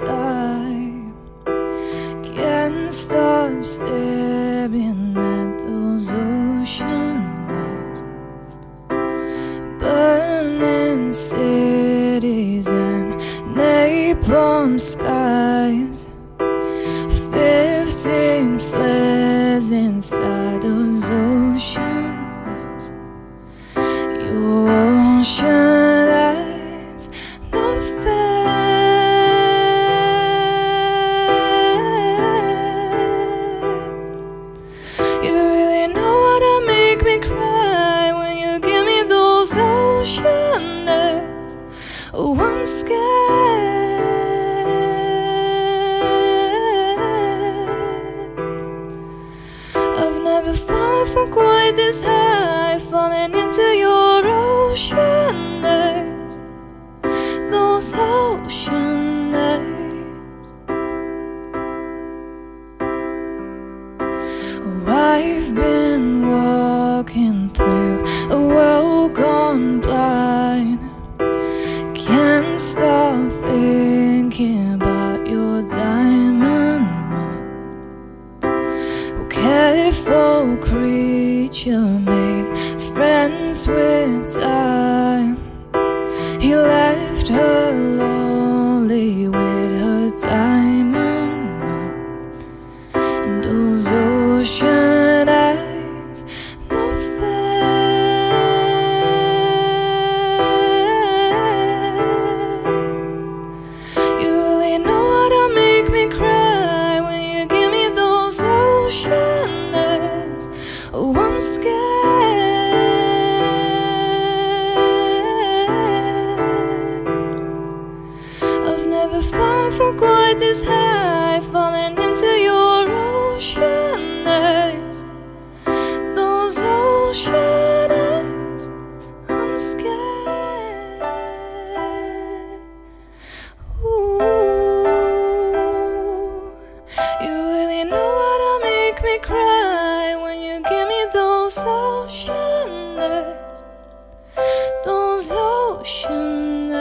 time. Can't stop staring at those ocean waves, burning cities and napalm skies. Fifteen flares inside those ocean waves. Your ocean eyes. Oh, I'm scared. I've never fallen from quite this high, falling into your ocean eyes. Those ocean eyes. Oh, I've been walking through a world gone blind. Can't stop thinking about your diamond. Oh, careful creature made friends with time. He left her lonely with her diamond scared. I've never fallen from quite this high, falling into your ocean eyes. Those ocean eyes, I'm scared. Ooh, you really know how to make me cry those ocean eyes. Those ocean